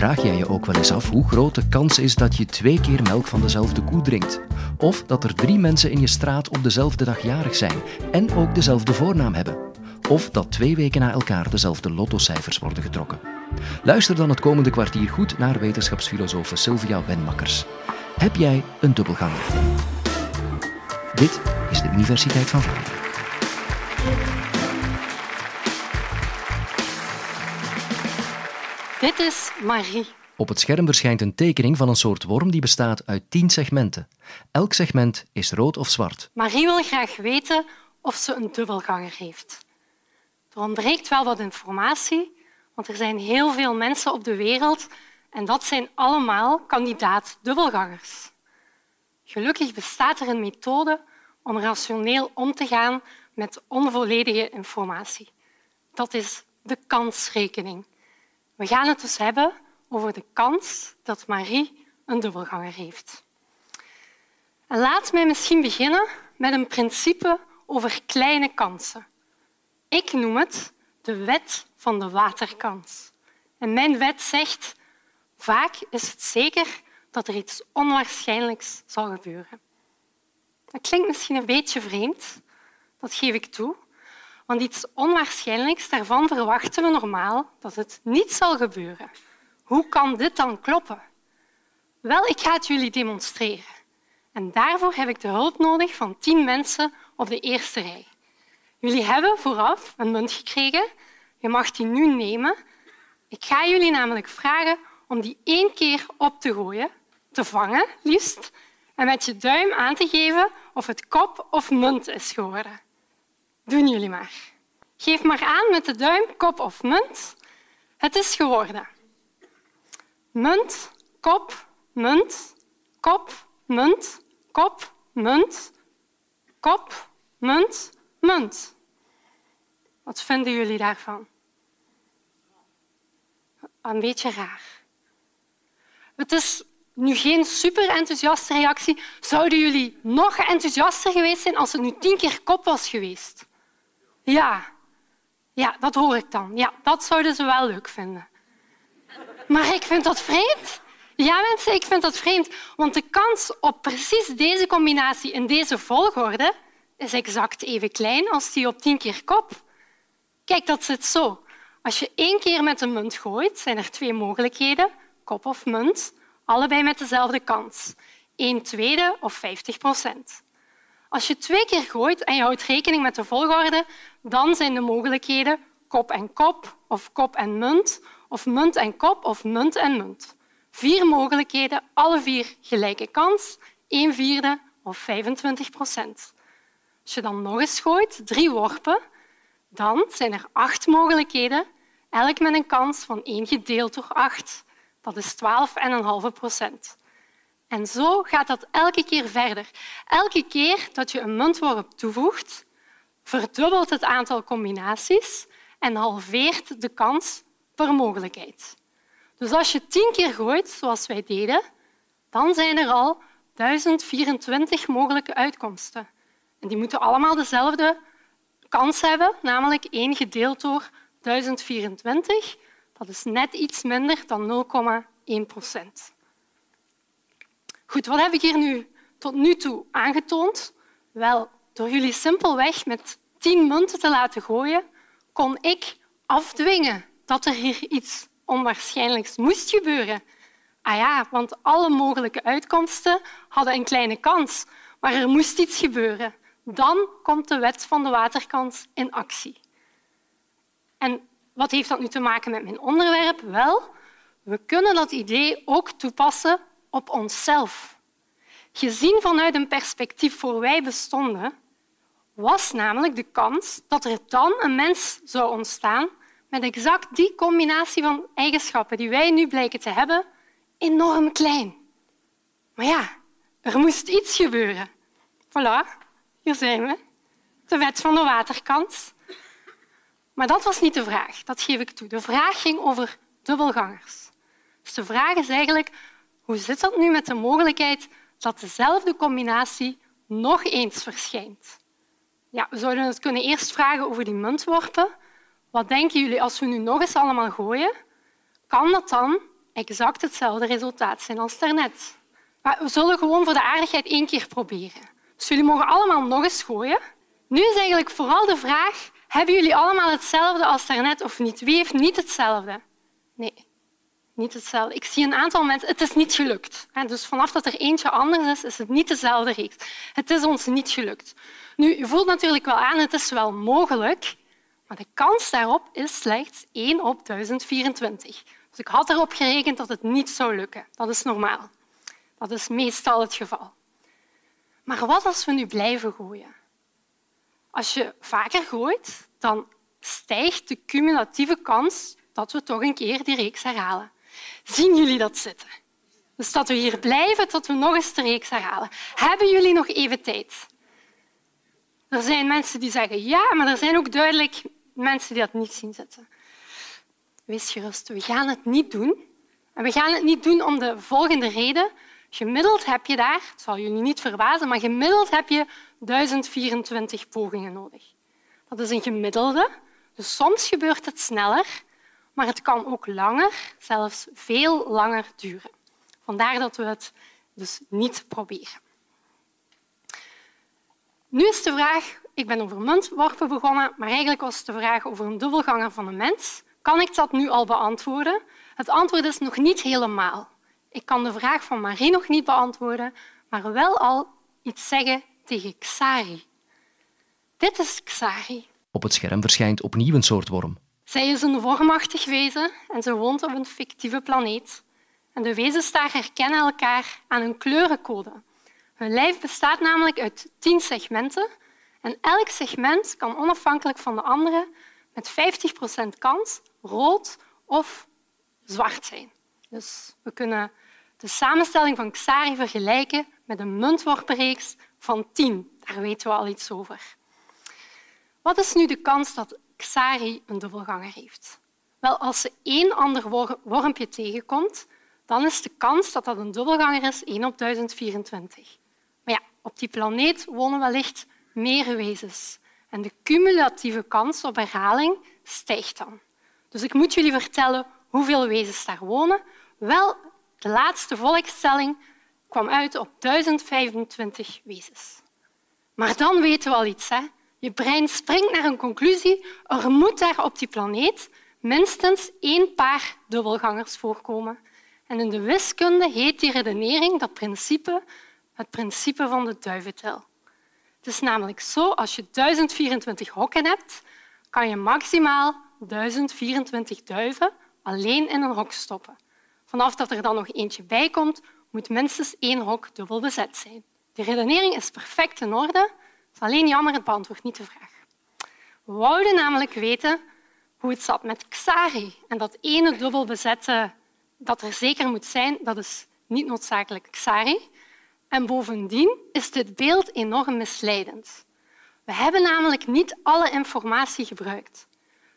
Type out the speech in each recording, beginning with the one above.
Vraag jij je ook wel eens af hoe groot de kans is dat je twee keer melk van dezelfde koe drinkt? Of dat er drie mensen in je straat op dezelfde dag jarig zijn en ook dezelfde voornaam hebben? Of dat twee weken na elkaar dezelfde lottocijfers worden getrokken? Luister dan het komende kwartier goed naar wetenschapsfilosoof Sylvia Wenmakkers. Heb jij een dubbelganger? Dit is de Universiteit van Vlaanderen. Dit is Marie. Op het scherm verschijnt een tekening van een soort worm die bestaat uit tien segmenten. Elk segment is rood of zwart. Marie wil graag weten of ze een dubbelganger heeft. Er ontbreekt wel wat informatie, want er zijn heel veel mensen op de wereld en dat zijn allemaal kandidaat-dubbelgangers. Gelukkig bestaat er een methode om rationeel om te gaan met onvolledige informatie. Dat is de kansrekening. We gaan het dus hebben over de kans dat Marie een dubbelganger heeft. Laat mij misschien beginnen met een principe over kleine kansen. Ik noem het de wet van de waterkans. En mijn wet zegt, vaak is het zeker dat er iets onwaarschijnlijks zal gebeuren. Dat klinkt misschien een beetje vreemd, dat geef ik toe. Want iets onwaarschijnlijks, daarvan verwachten we normaal dat het niet zal gebeuren. Hoe kan dit dan kloppen? Wel, ik ga het jullie demonstreren. En daarvoor heb ik de hulp nodig van tien mensen op de eerste rij. Jullie hebben vooraf een munt gekregen. Je mag die nu nemen. Ik ga jullie namelijk vragen om die één keer op te gooien, te vangen liefst, en met je duim aan te geven of het kop of munt is geworden. Doen jullie maar. Geef maar aan met de duim, kop of munt. Het is geworden. Munt, kop, munt, kop, munt, kop, munt, kop, munt, munt. Wat vinden jullie daarvan? Een beetje raar. Het is nu geen super enthousiaste reactie. Zouden jullie nog enthousiaster geweest zijn als het nu tien keer kop was geweest? Ja, ja dat hoor ik dan. Ja, dat zouden ze wel leuk vinden. Maar ik vind dat vreemd. Ja, mensen, ik vind dat vreemd. Want de kans op precies deze combinatie in deze volgorde is exact even klein als die op tien keer kop. Kijk, dat zit zo. Als je één keer met een munt gooit, zijn er twee mogelijkheden, kop of munt, allebei met dezelfde kans. Een tweede of 50 procent. Als je twee keer gooit en je houdt rekening met de volgorde, dan zijn de mogelijkheden kop en kop of kop en munt of munt en kop of munt en munt. Vier mogelijkheden, alle vier gelijke kans, een vierde of 25 procent. Als je dan nog eens gooit, drie worpen, dan zijn er acht mogelijkheden, elk met een kans van 1 gedeeld door 8. Dat is 12,5 procent. En zo gaat dat elke keer verder. Elke keer dat je een muntworp toevoegt, verdubbelt het aantal combinaties en halveert de kans per mogelijkheid. Dus als je tien keer gooit, zoals wij deden, dan zijn er al 1024 mogelijke uitkomsten. En die moeten allemaal dezelfde kans hebben, namelijk 1 gedeeld door 1024. Dat is net iets minder dan 0,1 procent. Goed, wat heb ik hier nu tot nu toe aangetoond? Wel, door jullie simpelweg met tien munten te laten gooien, kon ik afdwingen dat er hier iets onwaarschijnlijks moest gebeuren. Ah ja, want alle mogelijke uitkomsten hadden een kleine kans, maar er moest iets gebeuren. Dan komt de wet van de waterkans in actie. En wat heeft dat nu te maken met mijn onderwerp? Wel, we kunnen dat idee ook toepassen op onszelf. Gezien vanuit een perspectief voor wij bestonden, was namelijk de kans dat er dan een mens zou ontstaan met exact die combinatie van eigenschappen die wij nu blijken te hebben, enorm klein. Maar ja, er moest iets gebeuren. Voilà, hier zijn we. De wet van de waterkans. Maar dat was niet de vraag, dat geef ik toe. De vraag ging over dubbelgangers. Dus de vraag is eigenlijk, hoe zit dat nu met de mogelijkheid dat dezelfde combinatie nog eens verschijnt? Ja, we zouden het kunnen eerst vragen over die muntworpen. Wat denken jullie als we nu nog eens allemaal gooien? Kan dat dan exact hetzelfde resultaat zijn als daarnet. Maar we zullen gewoon voor de aardigheid één keer proberen. Dus jullie mogen allemaal nog eens gooien. Nu is eigenlijk vooral de vraag, hebben jullie allemaal hetzelfde als daarnet of niet? Wie heeft niet hetzelfde? Nee, niet hetzelfde. Ik zie een aantal mensen, het is niet gelukt. Dus vanaf dat er eentje anders is, is het niet dezelfde reeks. Het is ons niet gelukt. Nu, je voelt natuurlijk wel aan, het is wel mogelijk, maar de kans daarop is slechts 1 op 1024. Dus ik had erop gerekend dat het niet zou lukken. Dat is normaal. Dat is meestal het geval. Maar wat als we nu blijven gooien? Als je vaker gooit, dan stijgt de cumulatieve kans dat we toch een keer die reeks herhalen. Zien jullie dat zitten? Dus dat we hier blijven tot we nog eens de reeks herhalen. Hebben jullie nog even tijd? Er zijn mensen die zeggen ja, maar er zijn ook duidelijk mensen die dat niet zien zitten. Wees gerust, we gaan het niet doen. En we gaan het niet doen om de volgende reden. Gemiddeld heb je daar, het zal jullie niet verbazen, maar gemiddeld heb je 1024 pogingen nodig. Dat is een gemiddelde. Dus soms gebeurt het sneller, maar het kan ook langer, zelfs veel langer duren. Vandaar dat we het dus niet proberen. Nu is de vraag, ik ben over muntworpen begonnen, maar eigenlijk was de vraag over een dubbelganger van een mens. Kan ik dat nu al beantwoorden? Het antwoord is nog niet helemaal. Ik kan de vraag van Marie nog niet beantwoorden, maar wel al iets zeggen tegen Xari. Dit is Xari. Op het scherm verschijnt opnieuw een soort worm. Zij is een vormachtig wezen en ze woont op een fictieve planeet. En de wezens daar herkennen elkaar aan een kleurencode. Hun lijf bestaat namelijk uit tien segmenten en elk segment kan onafhankelijk van de andere met 50% kans rood of zwart zijn. Dus we kunnen de samenstelling van Xari vergelijken met een muntworpenreeks van tien. Daar weten we al iets over. Wat is nu de kans dat Xari een dubbelganger heeft? Wel, als ze één ander wormpje tegenkomt, dan is de kans dat dat een dubbelganger is 1 op 1024. Maar ja, op die planeet wonen wellicht meer wezens. En de cumulatieve kans op herhaling stijgt dan. Dus ik moet jullie vertellen hoeveel wezens daar wonen. Wel, de laatste volkstelling kwam uit op 1025 wezens. Maar dan weten we al iets. Hè? Je brein springt naar een conclusie. Er moet daar op die planeet minstens één paar dubbelgangers voorkomen. En in de wiskunde heet die redenering, dat principe, het principe van de duiventel. Het is namelijk zo, als je 1024 hokken hebt, kan je maximaal 1024 duiven alleen in een hok stoppen. Vanaf dat er dan nog eentje bij komt, moet minstens één hok dubbel bezet zijn. De redenering is perfect in orde. Is alleen jammer, het beantwoordt niet de vraag. We wouden namelijk weten hoe het zat met Xari. En dat ene dubbel bezette dat er zeker moet zijn, dat is niet noodzakelijk Xari. En bovendien is dit beeld enorm misleidend. We hebben namelijk niet alle informatie gebruikt.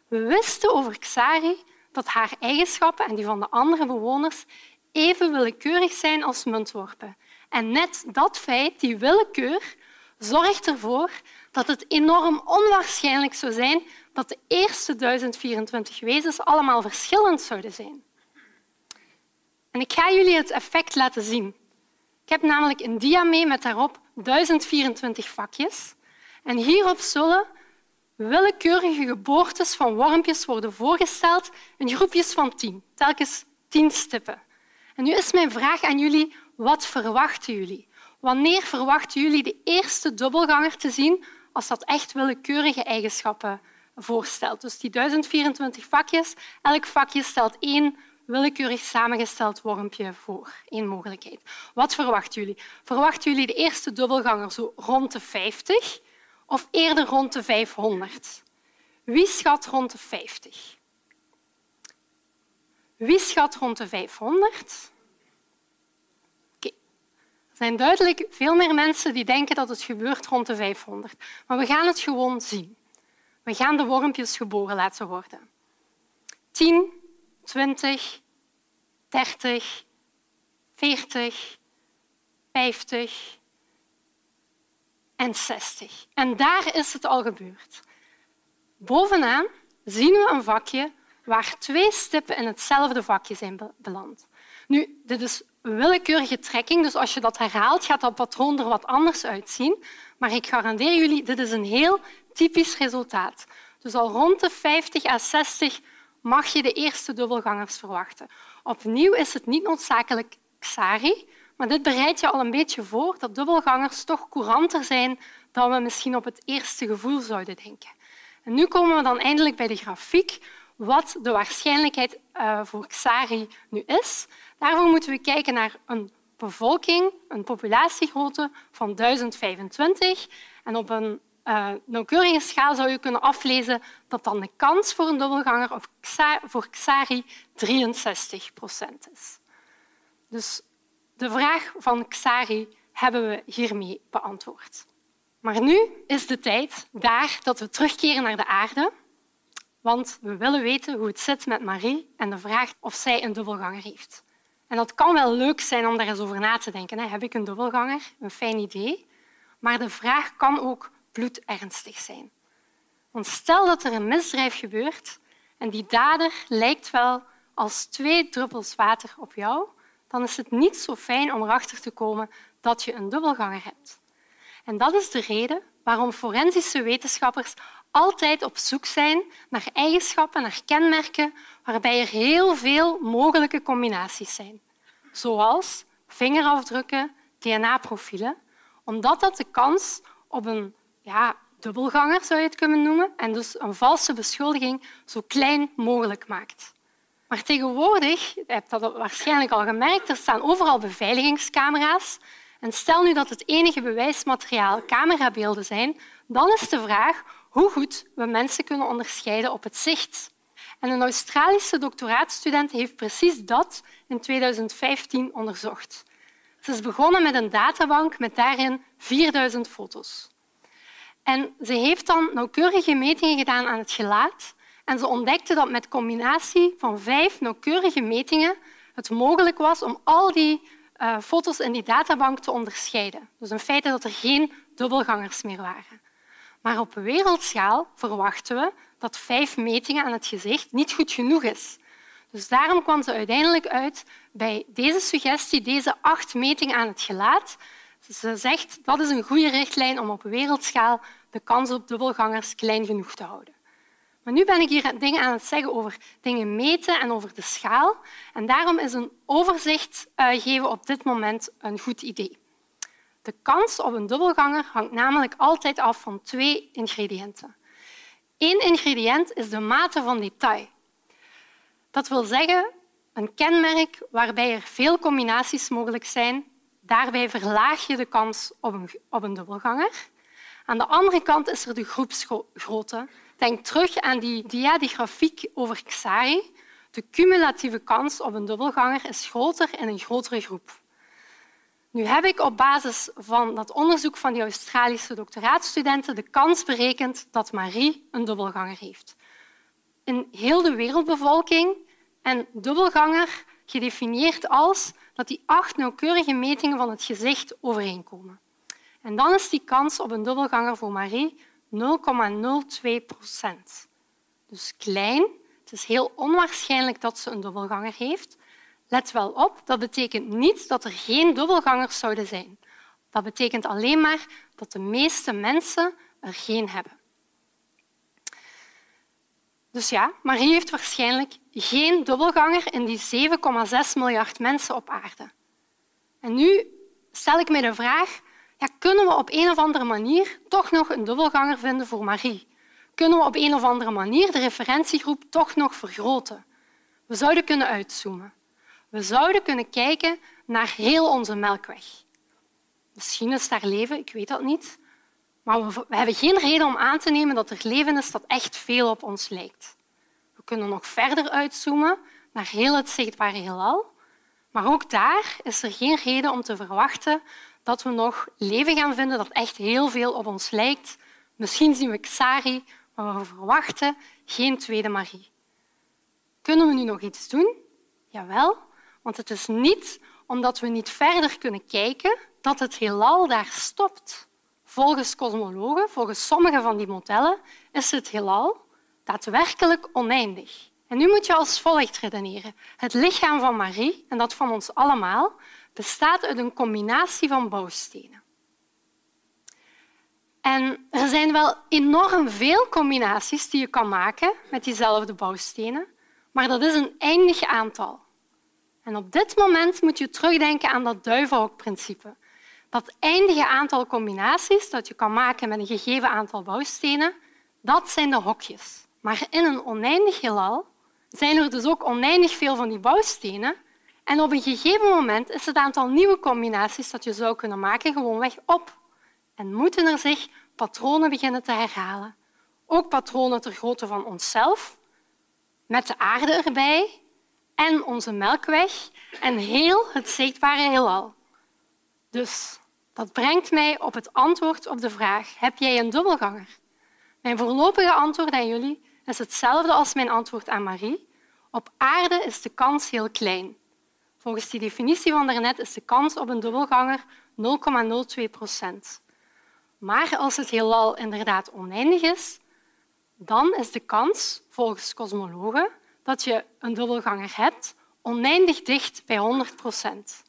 We wisten over Xari dat haar eigenschappen en die van de andere bewoners even willekeurig zijn als muntworpen. En net dat feit, die willekeur, zorgt ervoor dat het enorm onwaarschijnlijk zou zijn dat de eerste 1024 wezens allemaal verschillend zouden zijn. En ik ga jullie het effect laten zien. Ik heb namelijk een dia mee met daarop 1024 vakjes. En hierop zullen willekeurige geboortes van wormpjes worden voorgesteld in groepjes van tien, telkens tien stippen. En nu is mijn vraag aan jullie, wat verwachten jullie? Wanneer verwachten jullie de eerste dubbelganger te zien als dat echt willekeurige eigenschappen voorstelt? Dus die 1024 vakjes, elk vakje stelt één willekeurig samengesteld wormpje voor. Eén mogelijkheid. Wat verwachten jullie? Verwachten jullie de eerste dubbelganger zo rond de 50 of eerder rond de 500? Wie schat rond de 50? Wie schat rond de 500? Zijn duidelijk veel meer mensen die denken dat het gebeurt rond de 500. Maar we gaan het gewoon zien. We gaan de wormpjes geboren laten worden. 10, 20, 30, 40, 50 en 60. En daar is het al gebeurd. Bovenaan zien we een vakje waar twee stippen in hetzelfde vakje zijn beland. Nu, dit is willekeurige trekking, dus als je dat herhaalt, gaat dat patroon er wat anders uitzien. Maar ik garandeer jullie, dit is een heel typisch resultaat. Dus al rond de 50 à 60 mag je de eerste dubbelgangers verwachten. Opnieuw is het niet noodzakelijk XARI, maar dit bereidt je al een beetje voor dat dubbelgangers toch couranter zijn dan we misschien op het eerste gevoel zouden denken. En nu komen we dan eindelijk bij de grafiek wat de waarschijnlijkheid eh, voor XARI nu is. Daarvoor moeten we kijken naar een bevolking, een populatiegrootte van 1025. En op een uh, nauwkeurige schaal zou je kunnen aflezen dat dan de kans voor een dubbelganger of voor XARI 63 procent is. Dus de vraag van XARI hebben we hiermee beantwoord. Maar nu is de tijd daar dat we terugkeren naar de aarde, want we willen weten hoe het zit met Marie en de vraag of zij een dubbelganger heeft. En dat kan wel leuk zijn om daar eens over na te denken. Heb ik een dubbelganger? Een fijn idee. Maar de vraag kan ook bloedernstig zijn. Want stel dat er een misdrijf gebeurt en die dader lijkt wel als twee druppels water op jou, dan is het niet zo fijn om erachter te komen dat je een dubbelganger hebt. En dat is de reden waarom forensische wetenschappers altijd op zoek zijn naar eigenschappen, naar kenmerken waarbij er heel veel mogelijke combinaties zijn, zoals vingerafdrukken, DNA-profielen, omdat dat de kans op een ja, dubbelganger, zou je het kunnen noemen, en dus een valse beschuldiging zo klein mogelijk maakt. Maar tegenwoordig, je hebt dat waarschijnlijk al gemerkt, er staan overal beveiligingscamera's. En stel nu dat het enige bewijsmateriaal camerabeelden zijn, dan is de vraag hoe goed we mensen kunnen onderscheiden op het zicht. En een Australische doctoraatstudent heeft precies dat in 2015 onderzocht. Ze is begonnen met een databank met daarin 4000 foto's. En ze heeft dan nauwkeurige metingen gedaan aan het gelaat en ze ontdekte dat met combinatie van vijf nauwkeurige metingen het mogelijk was om al die uh, foto's in die databank te onderscheiden. Dus in feite dat er geen dubbelgangers meer waren. Maar op wereldschaal verwachten we dat vijf metingen aan het gezicht niet goed genoeg is. Dus daarom kwam ze uiteindelijk uit bij deze suggestie, deze acht metingen aan het gelaat. Ze zegt dat is een goede richtlijn om op wereldschaal de kans op dubbelgangers klein genoeg te houden. Maar nu ben ik hier dingen aan het zeggen over dingen meten en over de schaal. En daarom is een overzicht uh, geven op dit moment een goed idee. De kans op een dubbelganger hangt namelijk altijd af van twee ingrediënten. Eén ingrediënt is de mate van detail. Dat wil zeggen een kenmerk waarbij er veel combinaties mogelijk zijn. Daarbij verlaag je de kans op een, op een dubbelganger. Aan de andere kant is er de groepsgrootte. Denk terug aan die dia, die grafiek over XARI. De cumulatieve kans op een dubbelganger is groter in een grotere groep. Nu heb ik op basis van dat onderzoek van die Australische doctoraatstudenten de kans berekend dat Marie een dubbelganger heeft. In heel de wereldbevolking en dubbelganger gedefinieerd als dat die acht nauwkeurige metingen van het gezicht overeenkomen. En dan is die kans op een dubbelganger voor Marie 0,02 procent. Dus klein. Het is heel onwaarschijnlijk dat ze een dubbelganger heeft. Let wel op, dat betekent niet dat er geen dubbelgangers zouden zijn. Dat betekent alleen maar dat de meeste mensen er geen hebben. Dus ja, Marie heeft waarschijnlijk geen dubbelganger in die 7,6 miljard mensen op aarde. En nu stel ik me de vraag, ja, kunnen we op een of andere manier toch nog een dubbelganger vinden voor Marie? Kunnen we op een of andere manier de referentiegroep toch nog vergroten? We zouden kunnen uitzoomen. We zouden kunnen kijken naar heel onze melkweg. Misschien is daar leven, ik weet dat niet. Maar we hebben geen reden om aan te nemen dat er leven is dat echt veel op ons lijkt. We kunnen nog verder uitzoomen naar heel het zichtbare heelal. Maar ook daar is er geen reden om te verwachten dat we nog leven gaan vinden dat echt heel veel op ons lijkt. Misschien zien we Xari, maar we verwachten geen tweede Marie. Kunnen we nu nog iets doen? Jawel, want het is niet omdat we niet verder kunnen kijken dat het heelal daar stopt. Volgens kosmologen, volgens sommige van die modellen, is het heelal daadwerkelijk oneindig. En nu moet je als volgt redeneren. Het lichaam van Marie, en dat van ons allemaal, bestaat uit een combinatie van bouwstenen. En er zijn wel enorm veel combinaties die je kan maken met diezelfde bouwstenen, maar dat is een eindig aantal. En op dit moment moet je terugdenken aan dat duivenhokprincipe. Dat eindige aantal combinaties dat je kan maken met een gegeven aantal bouwstenen, dat zijn de hokjes. Maar in een oneindig heelal zijn er dus ook oneindig veel van die bouwstenen. En op een gegeven moment is het aantal nieuwe combinaties dat je zou kunnen maken gewoonweg op. En moeten er zich patronen beginnen te herhalen. Ook patronen ter grootte van onszelf, met de aarde erbij en onze melkweg en heel het zichtbare heelal. Dus dat brengt mij op het antwoord op de vraag: heb jij een dubbelganger? Mijn voorlopige antwoord aan jullie is hetzelfde als mijn antwoord aan Marie. Op aarde is de kans heel klein. Volgens die definitie van daarnet is de kans op een dubbelganger 0,02 procent. Maar als het heelal inderdaad oneindig is, dan is de kans, volgens kosmologen, dat je een dubbelganger hebt oneindig dicht bij 100 procent.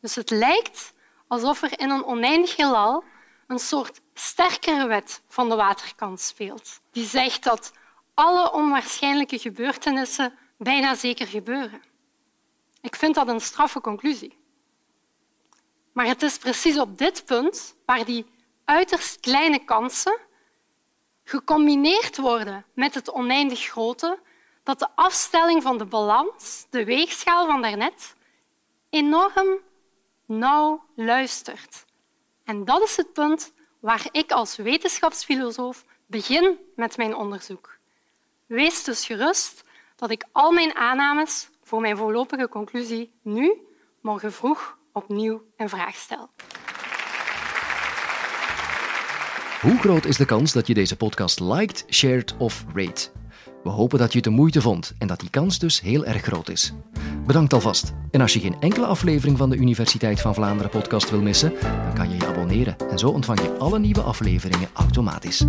Dus het lijkt alsof er in een oneindig heelal een soort sterkere wet van de waterkant speelt, die zegt dat alle onwaarschijnlijke gebeurtenissen bijna zeker gebeuren. Ik vind dat een straffe conclusie. Maar het is precies op dit punt waar die uiterst kleine kansen gecombineerd worden met het oneindig grote, dat de afstelling van de balans, de weegschaal van daarnet, enorm nauw luistert. En dat is het punt waar ik als wetenschapsfilosoof begin met mijn onderzoek. Wees dus gerust dat ik al mijn aannames voor mijn voorlopige conclusie nu, morgen vroeg, opnieuw in vraag stel. Hoe groot is de kans dat je deze podcast liked, shared of rate? We hopen dat je het de moeite vond en dat die kans dus heel erg groot is. Bedankt alvast. En als je geen enkele aflevering van de Universiteit van Vlaanderen podcast wil missen, dan kan je je abonneren en zo ontvang je alle nieuwe afleveringen automatisch.